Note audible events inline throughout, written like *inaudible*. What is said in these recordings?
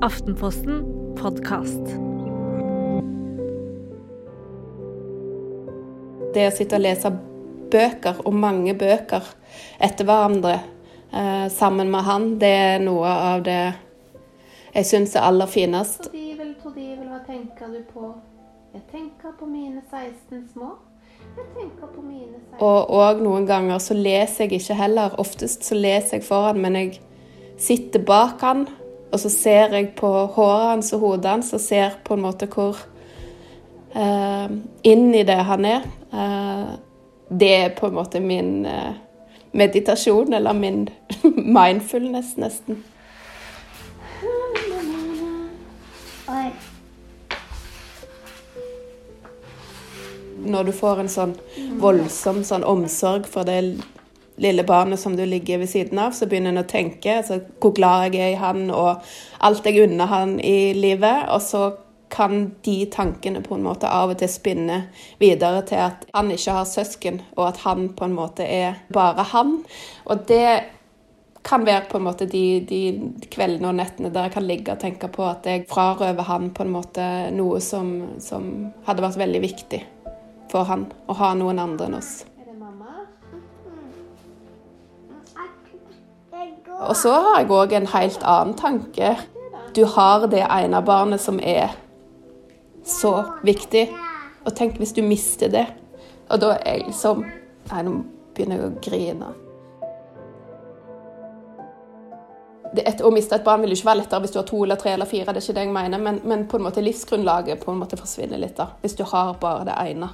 Aftenposten podkast. Det å sitte og lese bøker, og mange bøker, etter hverandre eh, sammen med han, det er noe av det jeg syns er aller finest. Tordivel, Tordivel, hva tenker du på? Jeg tenker på mine 16 små. Jeg tenker på mine 16 Og, og noen ganger så leser jeg ikke heller. Oftest så leser jeg foran, men jeg sitter bak han, og så ser jeg på håret hans og hodet hans og ser på en måte hvor uh, inn i det han er. Uh, det er på en måte min uh, meditasjon, eller min *laughs* mindfulness, nesten. Oi. Når du får en sånn voldsom sånn omsorg for det lille barnet som du ligger ved siden av, så begynner en å tenke altså, hvor glad jeg er i han, og alt jeg unner han i livet. Og så kan de tankene på en måte av og til spinne videre til at han ikke har søsken, og at han på en måte er bare han. Og det kan være på en måte de, de kveldene og nettene der jeg kan ligge og tenke på at jeg frarøver han på en måte noe som, som hadde vært veldig viktig for han, å ha noen andre enn oss. Og så har jeg òg en helt annen tanke. Du har det ene barnet som er så viktig. Og tenk hvis du mister det. Og da er jeg liksom Nei, nå begynner jeg å grine. Et, å miste et barn vil jo ikke være lettere hvis du har to eller tre eller fire, det er ikke det jeg mener, men, men på en måte livsgrunnlaget på en måte forsvinner litt da, hvis du har bare det ene.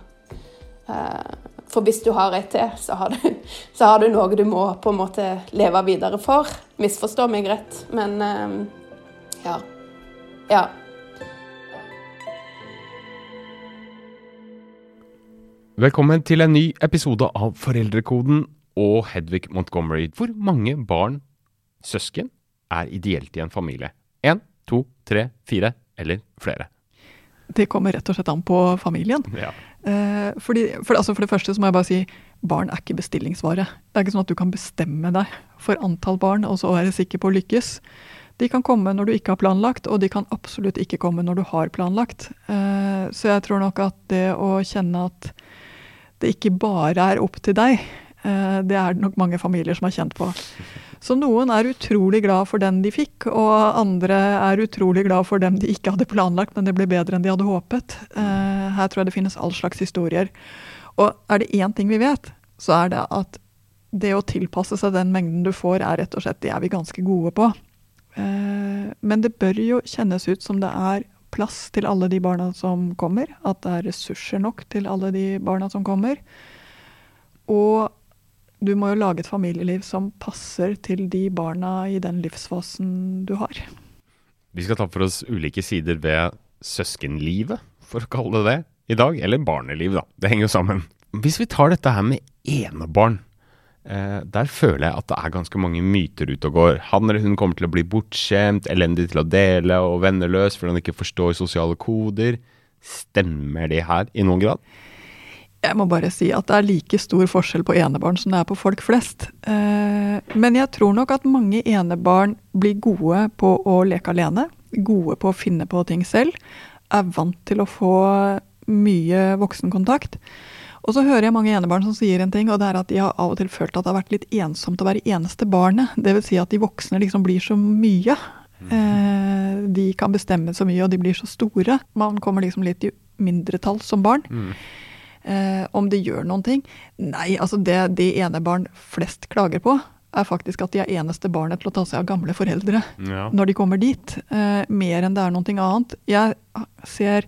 Eh, For hvis du har et til, så har, du, så har du noe du må på en måte leve videre for. Misforstå meg rett, men eh, ja. Ja. Velkommen til en ny episode av Foreldrekoden og Hedvig Montgomery. Hvor mange barn, søsken, er ideelt i en familie? Én, to, tre, fire eller flere? Det kommer rett og slett an på familien. Ja. Eh, fordi, for, altså for det første så må jeg bare si barn er ikke bestillingsvare. Det er ikke sånn at du kan bestemme deg for antall barn og så være sikker på å lykkes. De kan komme når du ikke har planlagt, og de kan absolutt ikke komme når du har planlagt. Eh, så jeg tror nok at det å kjenne at det ikke bare er opp til deg, eh, det er det nok mange familier som har kjent på. Så noen er utrolig glad for den de fikk, og andre er utrolig glad for dem de ikke hadde planlagt, men det ble bedre enn de hadde håpet. Uh, her tror jeg det finnes all slags historier. Og er det én ting vi vet, så er det at det å tilpasse seg den mengden du får, er rett og slett det er vi ganske gode på. Uh, men det bør jo kjennes ut som det er plass til alle de barna som kommer, at det er ressurser nok til alle de barna som kommer. Og du må jo lage et familieliv som passer til de barna i den livsfasen du har. Vi skal ta for oss ulike sider ved søskenlivet, for å kalle det det, i dag. Eller barneliv, da. Det henger jo sammen. Hvis vi tar dette her med enebarn, eh, der føler jeg at det er ganske mange myter ute og går. Han eller hun kommer til å bli bortskjemt, elendig til å dele og venneløs fordi han ikke forstår sosiale koder. Stemmer det her i noen grad? Jeg må bare si at det er like stor forskjell på enebarn som det er på folk flest. Eh, Men jeg tror nok at mange enebarn blir gode på å leke alene. Gode på å finne på ting selv. Er vant til å få mye voksenkontakt. Og så hører jeg mange enebarn som sier en ting, og det er at de har av og til følt at det har vært litt ensomt å være eneste barnet. Vil si at de voksne liksom blir så mye. Eh, De kan bestemme så mye, og de blir så store. Man kommer liksom litt i mindretall som barn. Eh, om det gjør noen ting? Nei, altså det de enebarn flest klager på, er faktisk at de er eneste barnet til å ta seg av gamle foreldre Ja. når de kommer dit. Eh, mer enn det er noe annet. Jeg ser,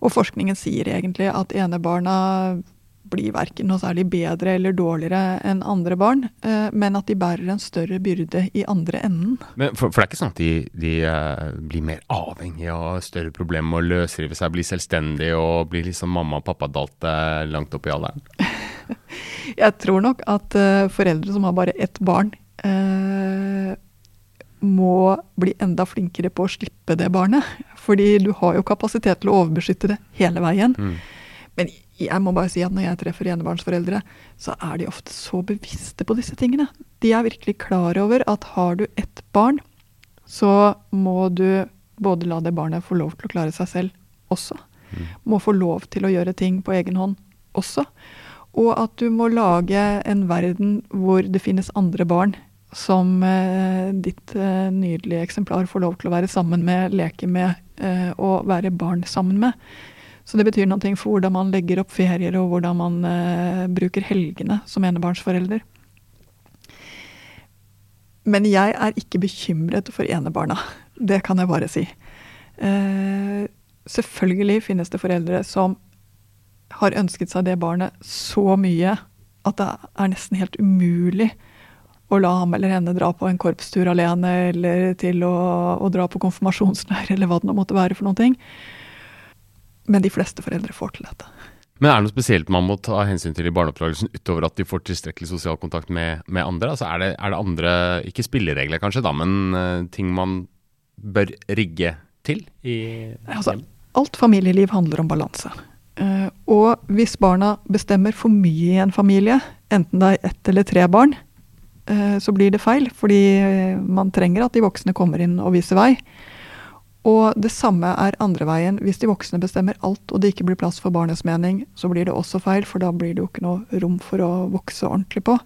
og forskningen sier egentlig, at enebarna blir verken noe særlig bedre eller dårligere enn andre barn, eh, men at de bærer en større byrde i andre enden. Men for, for det er ikke sånn at de, de eh, blir mer avhengige og større problemer med å løsrive seg, bli selvstendige og blir liksom mamma og pappa-dalt eh, langt opp i alderen? *laughs* Jeg tror nok at foreldre som har bare ett barn, eh, må bli enda flinkere på å slippe det barnet. Fordi du har jo kapasitet til å overbeskytte det hele veien. Men jeg må bare si at når jeg treffer enebarnsforeldre, så er de ofte så bevisste på disse tingene. De er virkelig klar over at har du ett barn, så må du både la det barnet få lov til å klare seg selv også. Må få lov til å gjøre ting på egen hånd også. Og at du må lage en verden hvor det finnes andre barn som eh, ditt eh, nydelige eksemplar får lov til å være sammen med, leke med eh, og være barn sammen med. Så det betyr noe for hvordan man legger opp ferier og hvordan man eh, bruker helgene som enebarnsforelder. Men jeg er ikke bekymret for enebarna. Det kan jeg bare si. Eh, selvfølgelig finnes det foreldre som har ønsket seg det barnet så mye at det er nesten helt umulig å la ham eller henne dra på en korpstur alene, eller til å, å dra på konfirmasjonsleir, eller hva det nå måtte være for noen ting. Men de fleste foreldre får til dette. Men er det noe spesielt man må ta hensyn til i barneoppdragelsen utover at de får tilstrekkelig sosial kontakt med, med andre? Altså er, det, er, det, andre, ikke spilleregler kanskje, da, men uh, ting man bør rigge til i altså, Alt familieliv handler om balanse. Uh, og hvis barna bestemmer for mye i en familie, enten det er ett eller tre barn, uh, så blir det feil. Fordi man trenger at de voksne kommer inn og viser vei. Og det samme er andre veien. Hvis de voksne bestemmer alt og det ikke blir plass for barnets mening, så blir det også feil, for da blir det jo ikke noe rom for å vokse ordentlig på.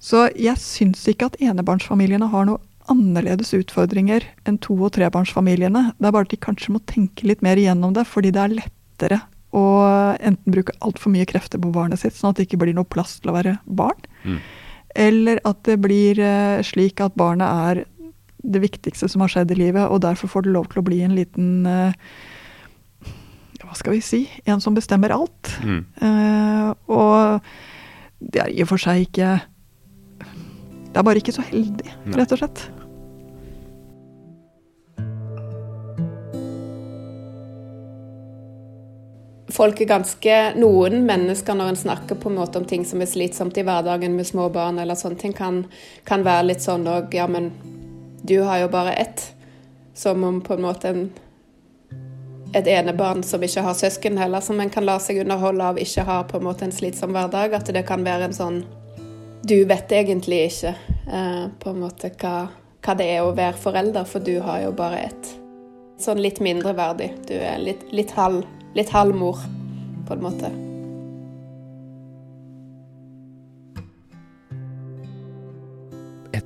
Så jeg syns ikke at enebarnsfamiliene har noe annerledes utfordringer enn to- og trebarnsfamiliene. Det er bare at de kanskje må tenke litt mer igjennom det, fordi det er lettere å enten bruke altfor mye krefter på barnet sitt, sånn at det ikke blir noe plass til å være barn. Mm. Eller at det blir uh, slik at barnet er det viktigste som har skjedd i livet, og derfor får det lov til å bli en liten uh, Hva skal vi si? En som bestemmer alt. Mm. Uh, og det er i og for seg ikke Det er bare ikke så heldig, rett og slett. folk er ganske Noen mennesker, når en snakker på en måte om ting som er slitsomt i hverdagen med små barn, eller sånne ting, kan, kan være litt sånn òg Ja, men du har jo bare ett. Som om på en måte en, et enebarn som ikke har søsken heller, som en kan la seg underholde av, ikke har på en måte en slitsom hverdag. At det kan være en sånn Du vet egentlig ikke eh, på en måte hva, hva det er å være forelder, for du har jo bare ett. Sånn litt mindreverdig. Du er litt, litt halv halvmor, på en måte.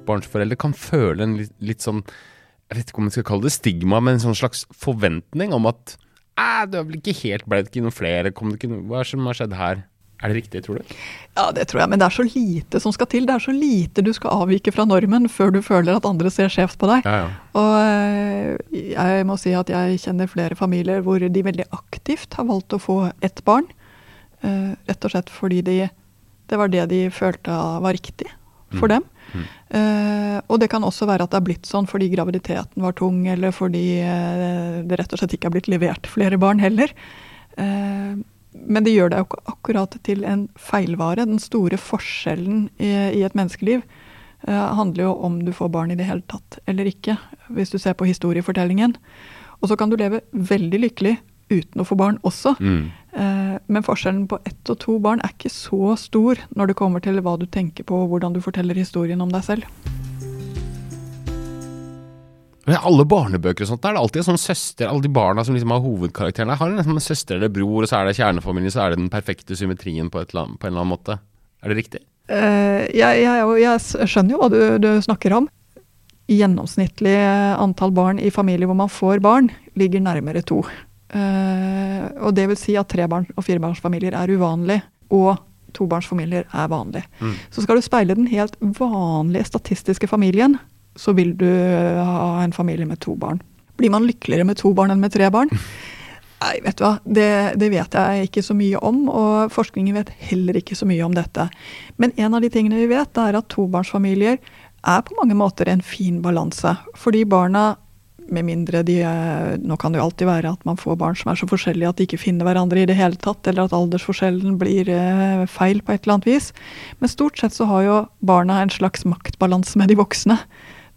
Ettbarnsforeldre kan føle en litt, litt, sånn Jeg vet ikke om man skal kalle det stigma, men en sånn slags forventning om at du er vel ikke helt Ble det ikke noen flere? Ikke noe Hva er det som har skjedd her? Er det riktig, tror du? Ja, det tror jeg. Men det er så lite som skal til. Det er så lite du skal avvike fra normen før du føler at andre ser skjevt på deg. Ja, ja. Og eh, jeg må si at jeg kjenner flere familier hvor de veldig aktivt har valgt å få ett barn. Eh, rett og slett fordi de, det var det de følte var riktig for mm. dem. Uh, og det kan også være at det er blitt sånn fordi graviditeten var tung, eller fordi uh, det rett og slett ikke er blitt levert flere barn heller. Uh, men det gjør deg jo ikke akkurat til en feilvare. Den store forskjellen i, i et menneskeliv handler jo om du får barn i det hele tatt eller ikke, hvis du ser på historiefortellingen. Og så kan du leve veldig lykkelig uten å få barn også. Mm. Uh, men forskjellen på ett og to barn er ikke så stor når det kommer til hva du tenker på og hvordan du forteller historien om deg selv. Men alle barnebøker og sånt, der er det alltid en sånn søster Alle de barna som liksom har hovedkarakterene, har liksom en søster eller bror, og så er det kjernefamilien, så er det den perfekte symmetrien på, eller, på en eller annen måte. Er det riktig? Uh, jeg, jeg, jeg, skjønner jo hva du, du, snakker om. Gjennomsnittlig antall barn i familier hvor man får barn, ligger nærmere to. Uh, og det vil si at trebarn- og firebarnsfamilier er uvanlig, og tobarnsfamilier er vanlig. Mm. Så skal du speile den helt vanlige statistiske familien, så vil du ha en familie med to barn. Blir man lykkeligere med to barn enn med tre barn? *laughs* Nei, vet du hva, det, det, vet jeg ikke så mye om, og forskningen vet heller ikke så mye om dette. Men en av de tingene vi vet, er at tobarnsfamilier er på mange måter en fin balanse. Fordi barna, med mindre de er Nå kan det jo alltid være at man får barn som er så forskjellige at de ikke finner hverandre i det hele tatt, eller at aldersforskjellen blir eh, feil på et eller annet vis. Men stort sett så har jo barna en slags maktbalanse med de voksne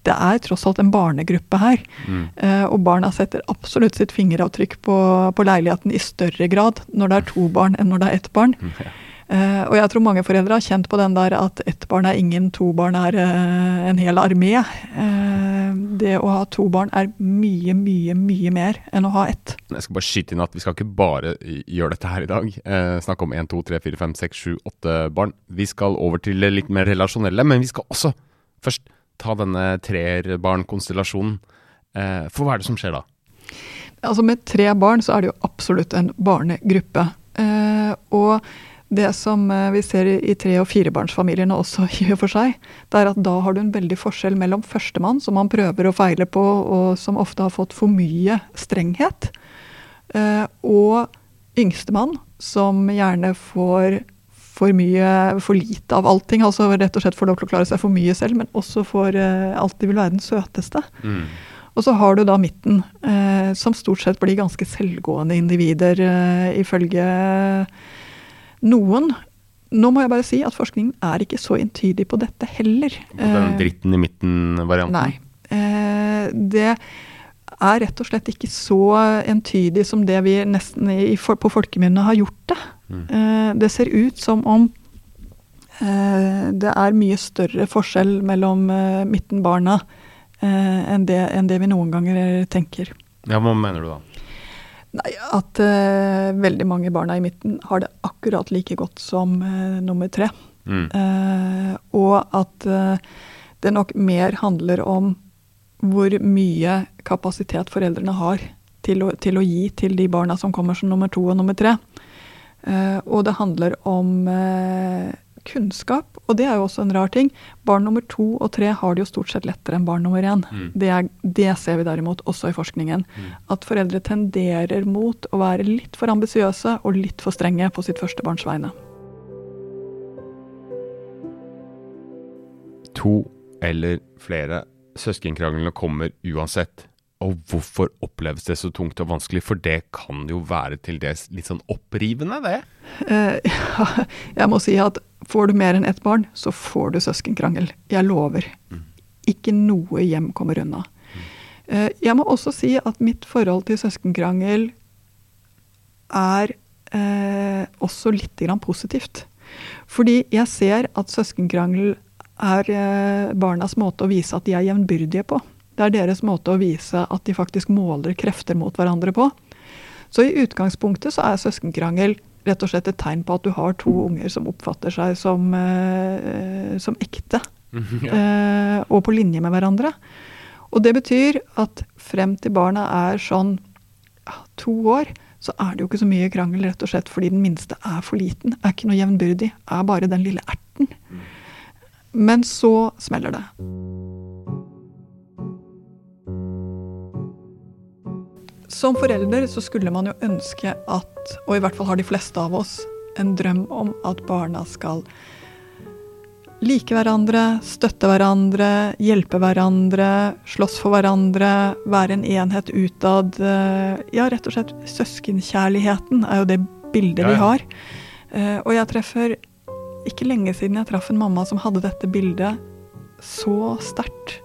det er tross alt en barnegruppe her. Mm. Uh, og barna setter absolutt sitt fingeravtrykk på, på, leiligheten i større grad når det er to barn enn når det er ett barn. Mm, *laughs* ja. Eh, og jeg tror mange foreldre har kjent på den der at ett barn er ingen, to barn er eh, en hel armé. Eh, det å ha to barn er mye, mye, mye mer enn å ha ett. Jeg skal bare skyte inn at vi skal ikke bare gjøre dette her i dag. Eh, snakke om 1, 2, 3, 4, 5, 6, 7, 8 barn. Vi skal over til det litt mer relasjonelle, men vi skal også først ta denne treerbarnkonstellasjonen. Eh, for hva er det som skjer da? Altså Med tre barn så er det jo absolutt en barnegruppe. Eh, og det som eh, vi ser i tre- og firebarnsfamiliene også, *laughs* i og for seg, det er at da har du en veldig forskjell mellom førstemann, som man prøver å feile på, og som ofte har fått for mye strenghet, eh, og yngstemann, som gjerne får for mye, for lite av allting. altså Rett og slett får lov til å klare seg for mye selv, men også får uh, alltid vil være den søteste. Mm. Og så har du da midten, som stort sett blir ganske selvgående individer, ifølge noen nå må jeg bare si at forskningen er ikke så entydig på dette heller. På den eh, dritten i midten-varianten? Nei. Eh, det er rett og slett ikke så entydig som det vi nesten på folkemunne har gjort det. Mm. Eh, det ser ut som om det er mye større forskjell mellom midtenbarna enn det, enn det vi noen ganger tenker. Ja, Hva mener du da? Nei, At uh, veldig mange barna i midten har det akkurat like godt som uh, nummer tre. Mm. Uh, og at det nok mer handler om hvor mye kapasitet foreldrene har til å, til å, gi til de barna som kommer som nummer to og nummer tre. og det handler om kunnskap. Og det er jo også en rar ting. Barn nummer to og tre har det jo stort sett lettere enn barn nummer én. Mm. Det, det, ser vi derimot også i forskningen. Mm. At foreldre tenderer mot å være litt for ambisiøse og litt for strenge på sitt første barns vegne. To eller flere søskenkranglene kommer uansett. Og hvorfor oppleves det så tungt og vanskelig? For det kan jo være til dels litt sånn opprivende, det? Uh, *laughs* ja, jeg må si at får du mer enn ett barn, så får du søskenkrangel. Jeg lover. Mm. Ikke noe hjem kommer unna. Mm. Uh, jeg må også si at mitt forhold til søskenkrangel er uh, også litt grann positivt. Fordi jeg ser at søskenkrangel er barnas måte å vise at de er jevnbyrdige på. Det er deres måte å vise at de faktisk måler krefter mot hverandre på. Så i utgangspunktet så er søskenkrangel rett og slett et tegn på at du har to unger som oppfatter seg som, eh, som ekte. *laughs* ja. eh, og på linje med hverandre. Og det betyr at frem til barna er sånn ja, to år, så er det jo ikke så mye krangel, rett og slett fordi den minste er for liten. Er ikke noe jevnbyrdig. Er bare den lille erten. Mm. Men så smeller det. Som forelder så skulle man jo ønske at, og i hvert fall har de fleste av oss, en drøm om at barna skal like hverandre, støtte hverandre, hjelpe hverandre, slåss for hverandre, være en enhet utad. Ja, rett og slett søskenkjærligheten er jo det bildet ja, ja. vi har. Eh, og jeg treffer ikke lenge siden jeg traff en mamma som hadde dette bildet så sterkt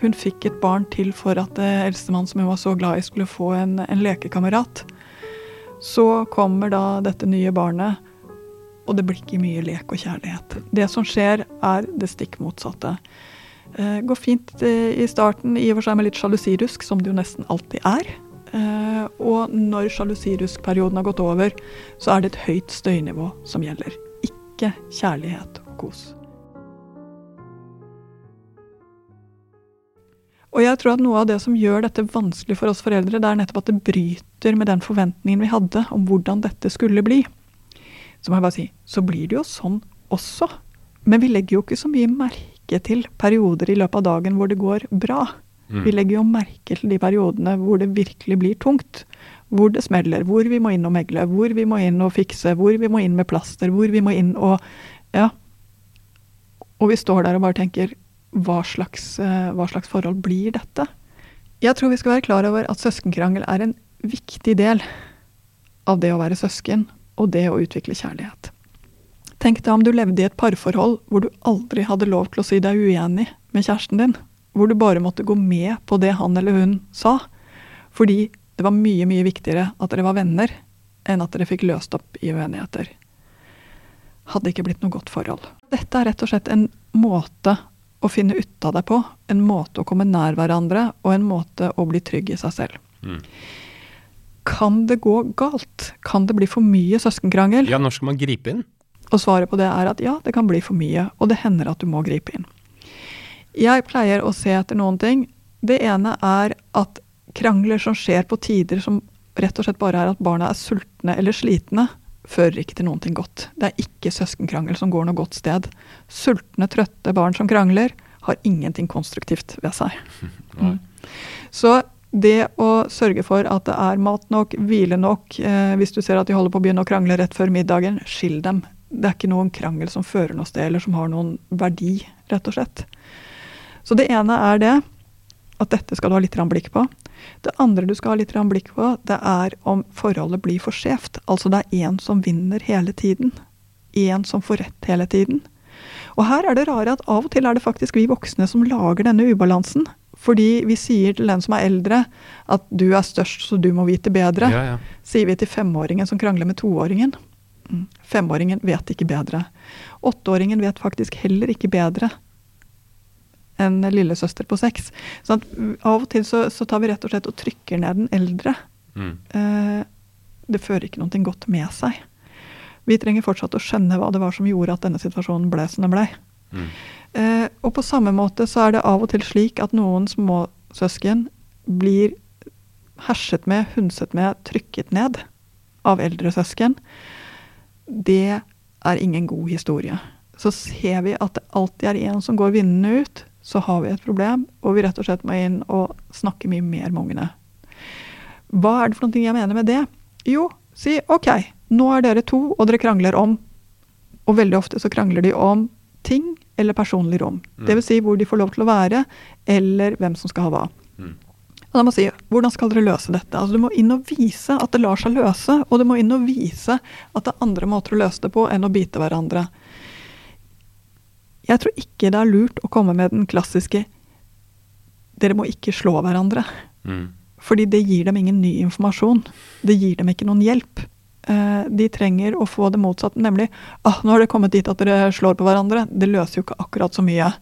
hun fikk et barn til for at eldstemann som hun var så glad i, skulle få en, en lekekamerat. Så kommer da dette nye barnet, og det blir ikke mye lek og kjærlighet. Det som skjer, er det stikk motsatte. Eh, går fint eh, i starten, i og for seg med litt sjalusirusk, som det jo nesten alltid er. Eh, og når sjalusiruskperioden har gått over, så er det et høyt støynivå som gjelder. Ikke kjærlighet og kos. Og jeg tror at noe av det som gjør dette vanskelig for oss foreldre, det er nettopp at det bryter med den forventningen vi hadde om hvordan dette skulle bli. Så må jeg bare si, så blir det jo sånn også. Men vi legger jo ikke så mye merke til perioder i løpet av dagen hvor det går bra. Mm. Vi legger jo merke til de periodene hvor det virkelig blir tungt. Hvor det smeller, hvor vi må inn og megle, hvor vi må inn og fikse, hvor vi må inn med plaster, hvor vi må inn og Ja. Og vi står der og bare tenker hva slags, eh, hva slags forhold blir dette? Jeg tror vi skal være klar over at søskenkrangel er en viktig del av det å være søsken og det å utvikle kjærlighet. Tenk deg om du levde i et parforhold hvor du aldri hadde lov til å si deg uenig med kjæresten din. Hvor du bare måtte gå med på det han eller hun sa. Fordi det var mye, mye viktigere at dere var venner enn at dere fikk løst opp i uenigheter. hadde ikke blitt noe godt forhold. Dette er rett og slett en måte å finne ut av deg på. En måte å komme nær hverandre, og en måte å bli trygg i seg selv. Mm. Kan det gå galt? Kan det bli for mye søskenkrangel? Ja, når skal man gripe inn? Og svaret på det er at ja, det kan bli for mye, og det hender at du må gripe inn. Jeg pleier å se etter noen ting. Det ene er at krangler som skjer på tider som rett og slett bare er at barna er sultne eller slitne, fører ikke til noen ting godt. Det er ikke søskenkrangel som går noe godt sted. Sultne, trøtte barn som krangler, har ingenting konstruktivt ved seg. *laughs* Mm. Så det å sørge for at det er mat nok, hvile nok, eh, hvis du ser at de holder på å begynne å krangle rett før middagen, skill dem. Det er ikke noen krangel som fører noe sted, eller som har noen verdi, rett og slett. Så det ene er det, at dette skal du ha litt blikk på. Det andre du skal ha litt blikk på, det er om forholdet blir for skjevt. Altså det er én som vinner hele tiden. Én som får rett hele tiden. Og her er det rare at av og til er det faktisk vi voksne som lager denne ubalansen. Fordi vi sier til den som er eldre at du er størst, så du må vite bedre. Ja, ja. Sier vi til femåringen som krangler med toåringen. Mm. Femåringen vet ikke bedre. Åtteåringen vet faktisk heller ikke bedre enn lillesøster på seks. Sånn av og til så, så, tar vi rett og slett og trykker ned den eldre. Mm. Eh, det fører ikke noe godt med seg. Vi trenger fortsatt å skjønne hva det var som gjorde at denne situasjonen ble som den ble. Mm. Eh, og på samme måte så er det av og til slik at noen småsøsken blir herset med, hundset med, trykket ned av eldre søsken. Det er ingen god historie. Så ser vi at det alltid er en som går vinnende ut, så har vi et problem, og vi rett og slett må inn og snakke mye mer med ungene. Hva er det for noe jeg mener med det? Jo, si OK, nå er dere to, og dere krangler om Og veldig ofte så krangler de om ting eller personlig rom. Mm. Dvs. Si hvor de får lov til å være, eller hvem som skal ha hva. Mm. Og da må si, Hvordan skal dere løse dette? Altså, Du må inn og vise at det lar seg løse, og du må inn og vise at det er andre måter å løse det på enn å bite hverandre. Jeg tror ikke det er lurt å komme med den klassiske 'dere må ikke slå hverandre'. Mm. Fordi det gir dem ingen ny informasjon. Det gir dem ikke noen hjelp. Eh, de trenger å få det motsatt, nemlig ah, 'nå har det kommet dit at dere slår på hverandre'. Det løser jo ikke akkurat så mye.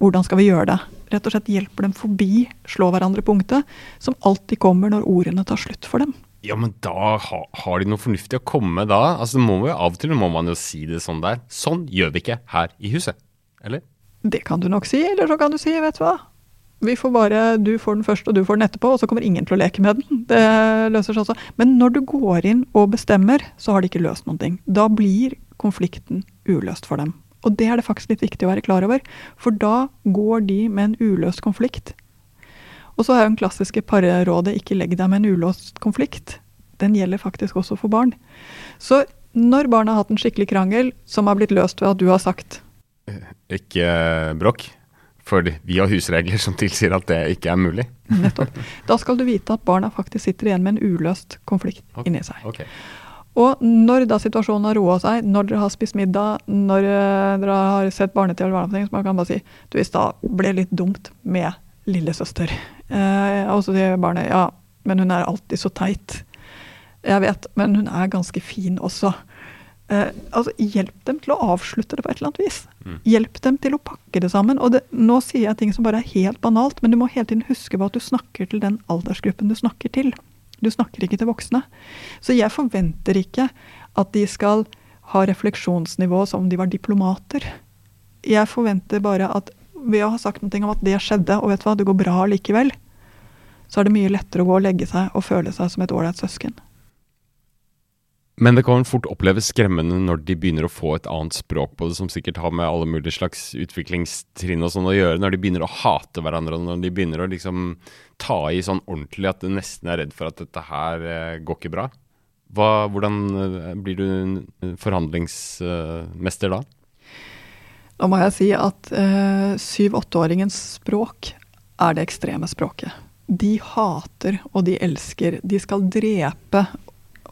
Hvordan skal vi gjøre det? Rett og slett hjelper dem forbi slå hverandre-punktet, som alltid kommer når ordene tar slutt for dem. Ja, men da ha, har de noe fornuftig å komme med da? Altså, må vi, Av og til må man jo si det sånn der. Sånn gjør vi ikke her i huset. Eller? Det kan du nok si, eller så kan du si, vet du hva. Vi får bare, Du får den først, og du får den etterpå, og så kommer ingen til å leke med den. Det løser seg også. Men når du går inn og bestemmer, så har de ikke løst noen ting. Da blir konflikten uløst for dem. Og det er det faktisk litt viktig å være klar over. For da går de med en uløst konflikt og så er jo den klassiske parrådet 'ikke legg deg med en ulåst konflikt'. Den gjelder faktisk også for barn. Så når barnet har hatt en skikkelig krangel som har blitt løst ved at du har sagt Ikke bråk. For vi har husregler som tilsier at det ikke er mulig. Nettopp. Da skal du vite at barna faktisk sitter igjen med en uløst konflikt okay. inni seg. Ok. Og når da situasjonen har roa seg, når dere har spist middag, når eh, dere har sett barne-TV, så man kan bare si du, i stad ble litt dumt med lillesøster. Eh, og så sier barnet ja, men hun er alltid så teit. Jeg vet, men hun er ganske fin også. Eh, altså, hjelp dem til å avslutte det på et eller annet vis. Mm. Hjelp dem til å pakke det sammen. Og det, nå sier jeg ting som bare er helt banalt, men du må hele tiden huske på at du snakker til den aldersgruppen du snakker til. Du snakker ikke til voksne. Så jeg forventer ikke at de skal ha refleksjonsnivå som om de var diplomater. Jeg forventer bare at ved å ha sagt noe om at det skjedde, og vet du hva, det går bra likevel, så er det mye lettere å gå og legge seg og føle seg som et ålreit søsken. Men det kan fort oppleves skremmende når de begynner å få et annet språk på det, som sikkert har med alle mulige slags utviklingstrinn og sånn å gjøre. Når de begynner å hate hverandre, og når de begynner å liksom ta i sånn ordentlig at du nesten er redd for at dette her eh, går ikke bra. Hva, hvordan eh, blir du forhandlingsmester da? Da må jeg si at eh, syv-åtteåringens språk er det ekstreme språket. De hater og de elsker. De skal drepe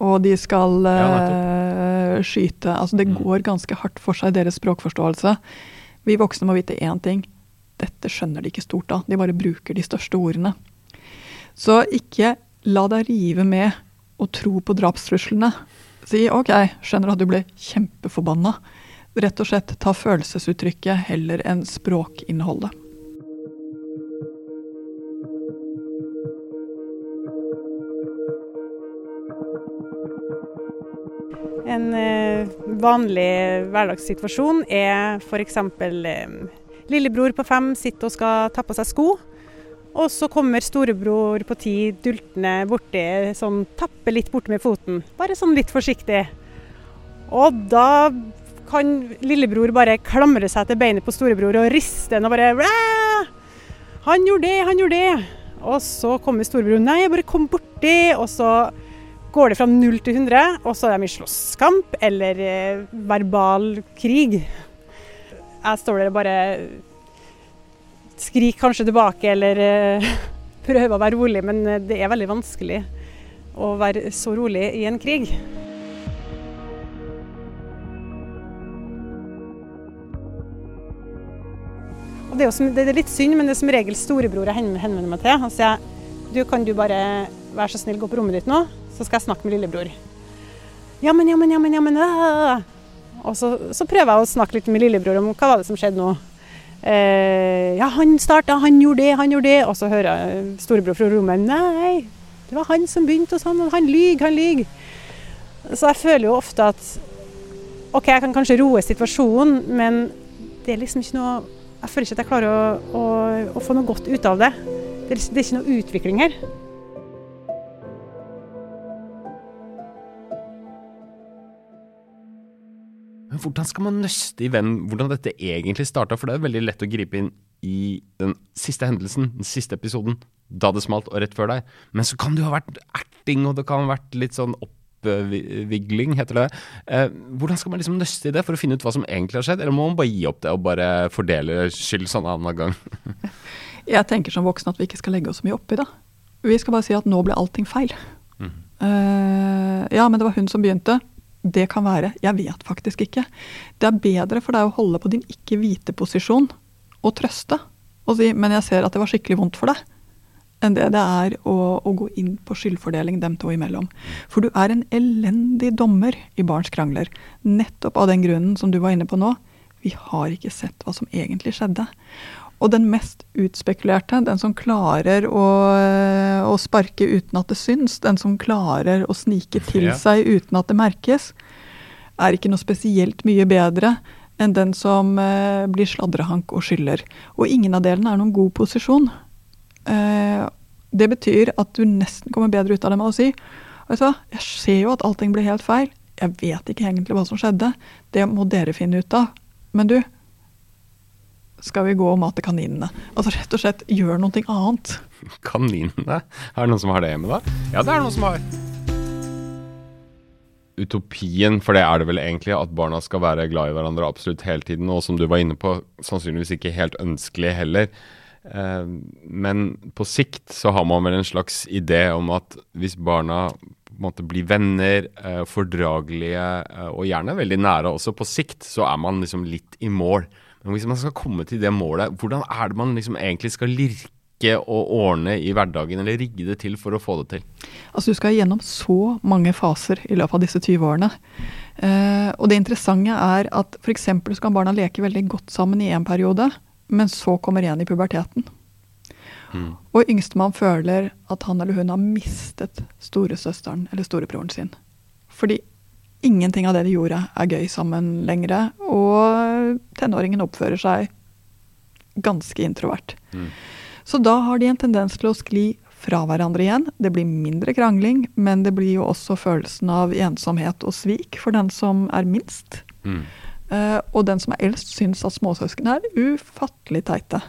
og de skal eh, skyte. Altså det Mm. går ganske hardt for seg deres språkforståelse. Vi voksne må vite én ting. Dette skjønner de ikke stort av. De bare bruker de største ordene. Så ikke la deg rive med og tro på drapstruslene. Si ok, skjønner at du ble kjempeforbanna. Rett og slett ta følelsesuttrykket heller enn språkinnholdet. En eh, vanlig hverdagssituasjon er f.eks. Eh, lillebror på fem sitter og skal ta på seg sko. Og så kommer storebror på ti dultende borti, sånn tapper litt borte med foten. Bare sånn litt forsiktig. Og da kan lillebror bare klamre seg til beinet på storebror og riste den og bare Ræ! Han gjorde det, han gjorde det. Og så kommer storebror. Nei, jeg bare kom borti. Og så går det fra null til 100, og så er de i slåsskamp eller eh, verbal krig. Jeg står der og bare skriker kanskje tilbake eller eh, *laughs* prøver å være rolig, men eh, det er veldig vanskelig å være så rolig i en krig. Og det, er som, det er litt synd, men det er som regel storebror jeg henvender meg til. Han sier du, kan du bare være så snill gå på rommet ditt nå, så skal jeg snakke med lillebror. Ja, men, ja, men, ja, men, ja, men øh. Og så, så, prøver jeg å snakke litt med lillebror om hva var det som skjedde nå. Eh, ja, han starta, han gjorde det, han gjorde det. Og så hører jeg storebror fra rommet Nei, det var han som begynte hos han, og han lyver, han lyver. Så jeg føler jo ofte at OK, jeg kan kanskje roe situasjonen, men det er liksom ikke noe jeg føler ikke at jeg klarer å, å, å få noe godt ut av det. Det er, det er ikke noe utvikling her. Men hvordan skal man nøste i hvem, hvordan dette egentlig starta? For det er veldig lett å gripe inn i den siste hendelsen, den siste episoden, da det smalt, og rett før deg. Men så kan det jo ha vært erting, og det kan ha vært litt sånn opp oppvigling, heter det. Eh, hvordan skal man liksom nøste i det for å finne ut hva som egentlig har skjedd, eller må man bare gi opp det og bare fordele skyld sånn annen gang? *laughs* Jeg tenker som voksen at vi ikke skal legge oss så mye oppi det. Vi skal bare si at nå ble allting feil. Mm. Uh, ja, men det var hun som begynte. Det kan være. Jeg vet faktisk ikke. Det er bedre for deg å holde på din ikke-hvite-posisjon og trøste og si 'men jeg ser at det var skikkelig vondt for deg' enn det det er å, å, gå inn på skyldfordeling dem to imellom. For du er en elendig dommer i barns krangler. Nettopp av den grunnen som du var inne på nå. Vi har ikke sett hva som egentlig skjedde. Og den mest utspekulerte, den som klarer å, å sparke uten at det syns, den som klarer å snike til seg uten at det merkes, er ikke noe spesielt mye bedre enn den som eh, blir sladrehank og skylder. Og ingen av delene er noen god posisjon. Eh, det betyr at du nesten kommer bedre ut av det med å si jeg ser jo at allting blir helt feil. Jeg vet ikke egentlig hva som skjedde. Det må dere finne ut av. Men du, skal vi gå og mate kaninene? Altså rett og slett gjør noe annet. *laughs* Kaninene? Er det noen som har det hjemme, da? Ja, det er noen som har. Utopien, for det er det vel egentlig, at barna skal være glad i hverandre absolutt hele tiden. Og som du var inne på, sannsynligvis ikke helt ønskelig heller. Eh, men på sikt så har man vel en slags idé om at hvis barna måte blir venner, eh, fordragelige eh, og gjerne veldig nære også, på sikt så er man liksom litt i mål. Men hvis man skal komme til det målet, hvordan er det man liksom egentlig skal lirke og ordne i hverdagen, eller rigge det til for å få det til? Altså Du skal gjennom så mange faser i løpet av disse 20 årene. Og det interessante er at f.eks. så kan barna leke veldig godt sammen i en periode. Men så kommer igjen i puberteten. Mm. Og yngstemann føler at han eller hun har mistet storesøsteren eller storebroren sin. Fordi ingenting av det de gjorde, er gøy sammen lenger. Og tenåringen oppfører seg ganske introvert. Mm. Så da har de en tendens til å skli fra hverandre igjen. Det blir mindre krangling, men det blir jo også følelsen av ensomhet og svik for den som er minst. Mm. Uh, og den som er eldst, syns at småsøsken er ufattelig teite.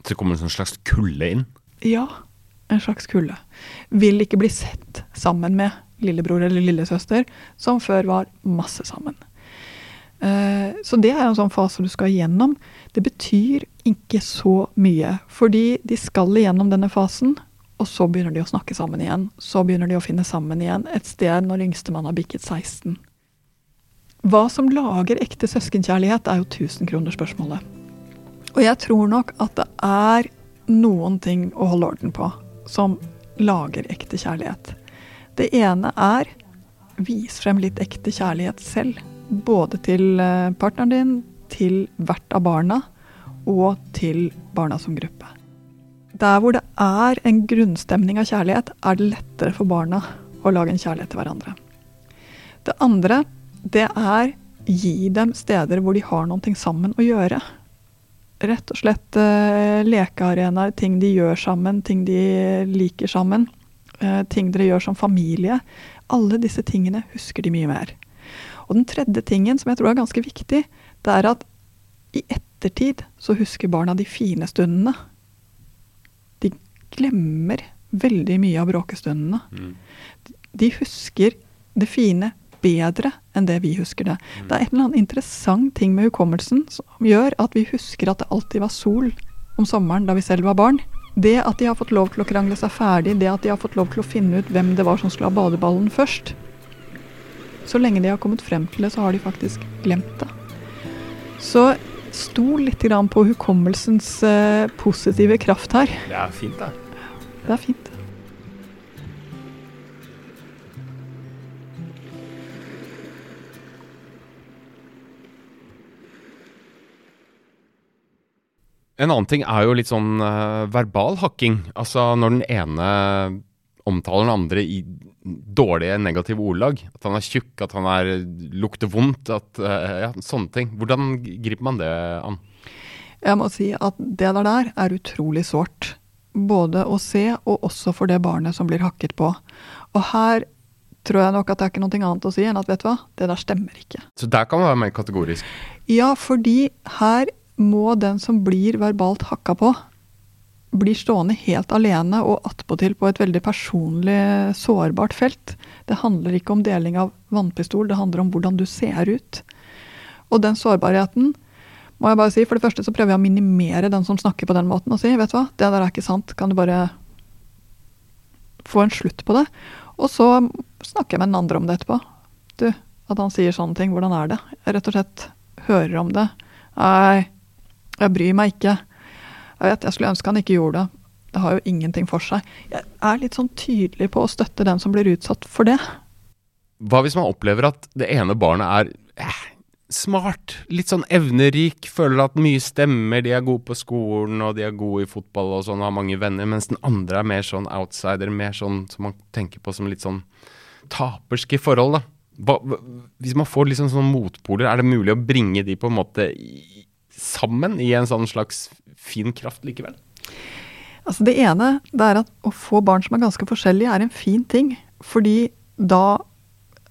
Så det kommer en sånn slags kulde inn? Ja, en slags kulde. Vil ikke bli sett sammen med lillebror eller lillesøster, som før var masse sammen. Uh, så det er en sånn fase du skal igjennom. Det betyr ikke så mye, fordi de skal igjennom denne fasen, og så begynner de å snakke sammen igjen. Så begynner de å finne sammen igjen et sted når yngstemann har bikket 16. Hva som lager ekte søskenkjærlighet, er jo tusenkronerspørsmålet. Og jeg tror nok at det er noen ting å holde orden på som lager ekte kjærlighet. Det ene er vis frem litt ekte kjærlighet selv. Både til eh, partneren din, til hvert av barna og til barna som gruppe. Der hvor det er en grunnstemning av kjærlighet, er det lettere for barna å lage en kjærlighet til hverandre. Det andre, det er gi dem steder hvor de har noe sammen å gjøre. Rett og slett uh, lekearenaer, ting de gjør sammen, ting de liker sammen. Uh, ting dere gjør som familie. Alle disse tingene husker de mye mer. Og den tredje tingen som jeg tror er ganske viktig, det er at i ettertid så husker barna de fine stundene. De glemmer veldig mye av bråkestundene. Mm. De husker det fine bedre enn det vi husker det. Mm. Det er en eller annen interessant ting med hukommelsen som gjør at vi husker at det alltid var sol om sommeren da vi selv var barn. Det at de har fått lov til å krangle seg ferdig, det at de har fått lov til å finne ut hvem det var som skulle ha badeballen først Så lenge de har kommet frem til det, så har de faktisk glemt det. Så stol litt på hukommelsens uh, positive kraft her. Det er fint, det. Det er fint. En annen ting er jo litt sånn uh, verbal hakking. Altså når den ene omtaler den andre i dårlige, negative ordlag. At han er tjukk, at han er, lukter vondt, at uh, ja, sånne ting. Hvordan griper man det an? Jeg må si at det der der er utrolig sårt. Både å se, og også for det barnet som blir hakket på. Og her tror jeg nok at det er ikke noe annet å si enn at vet du hva, det der stemmer ikke. Så der kan man være mer kategorisk? Ja, fordi her må den som blir verbalt hakka på, blir stående helt alene og attpåtil på et veldig personlig, sårbart felt. Det handler ikke om deling av vannpistol, det handler om hvordan du ser ut. Og den sårbarheten må jeg bare si, For det første så prøver jeg å minimere den som snakker på den måten, og si vet du hva, det der er ikke sant, kan du bare få en slutt på det? Og så snakker jeg med den andre om det etterpå. Du, at han sier sånne ting, hvordan er det? Jeg rett og slett hører om det. Nei, jeg bryr meg ikke. Jeg vet, jeg skulle ønske han ikke gjorde det. Det har jo ingenting for seg. Jeg er litt sånn tydelig på å støtte den som blir utsatt for det. Hva hvis man opplever at det ene barnet er eh, smart, litt sånn evnerik, føler at mye stemmer, de er gode på skolen og de er gode i fotball og sånn, har mange venner, mens den andre er mer sånn outsider, mer sånn som man tenker på som litt sånn taperske forhold, da. Hva, hvis man får liksom sånne motpoler, er det mulig å bringe de på en måte i, sammen i en sånn slags fin kraft likevel? Altså Det ene det er at å få barn som er ganske forskjellige, er en fin ting. Fordi da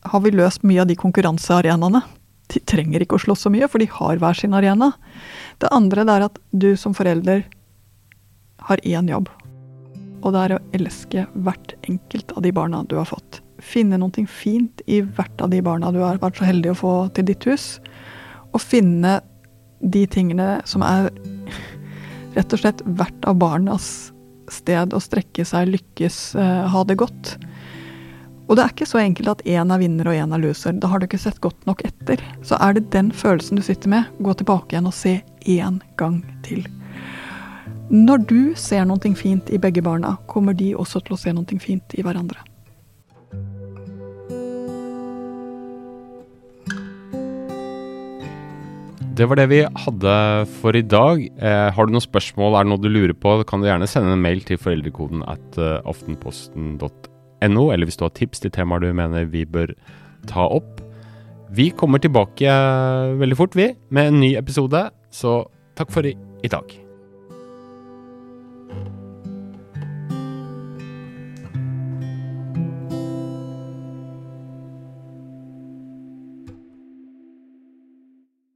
har vi løst mye av de konkurransearenaene. De trenger ikke å slåss så mye, for de har hver sin arena. Det andre det er at du som forelder har én jobb. Og det er å elske hvert enkelt av de barna du har fått. Finne noe fint i hvert av de barna du har vært så heldig å få til ditt hus. Og finne de tingene som er rett og slett hvert av barnas sted å strekke seg, lykkes, uh, ha det godt. Og det er ikke så enkelt at én er vinner og én er loser. Da har du ikke sett godt nok etter. Så er det den følelsen du sitter med, gå tilbake igjen og se én gang til. Når du ser noe fint i begge barna, kommer de også til å se noe fint i hverandre. Det var det vi hadde for i dag. Eh, har du noen spørsmål, er det noe du lurer på, kan du gjerne sende en mail til foreldrekoden at uh, aftenposten.no, eller hvis du har tips til temaer du mener vi bør ta opp. Vi kommer tilbake veldig fort, vi, med en ny episode, så takk for i, i dag.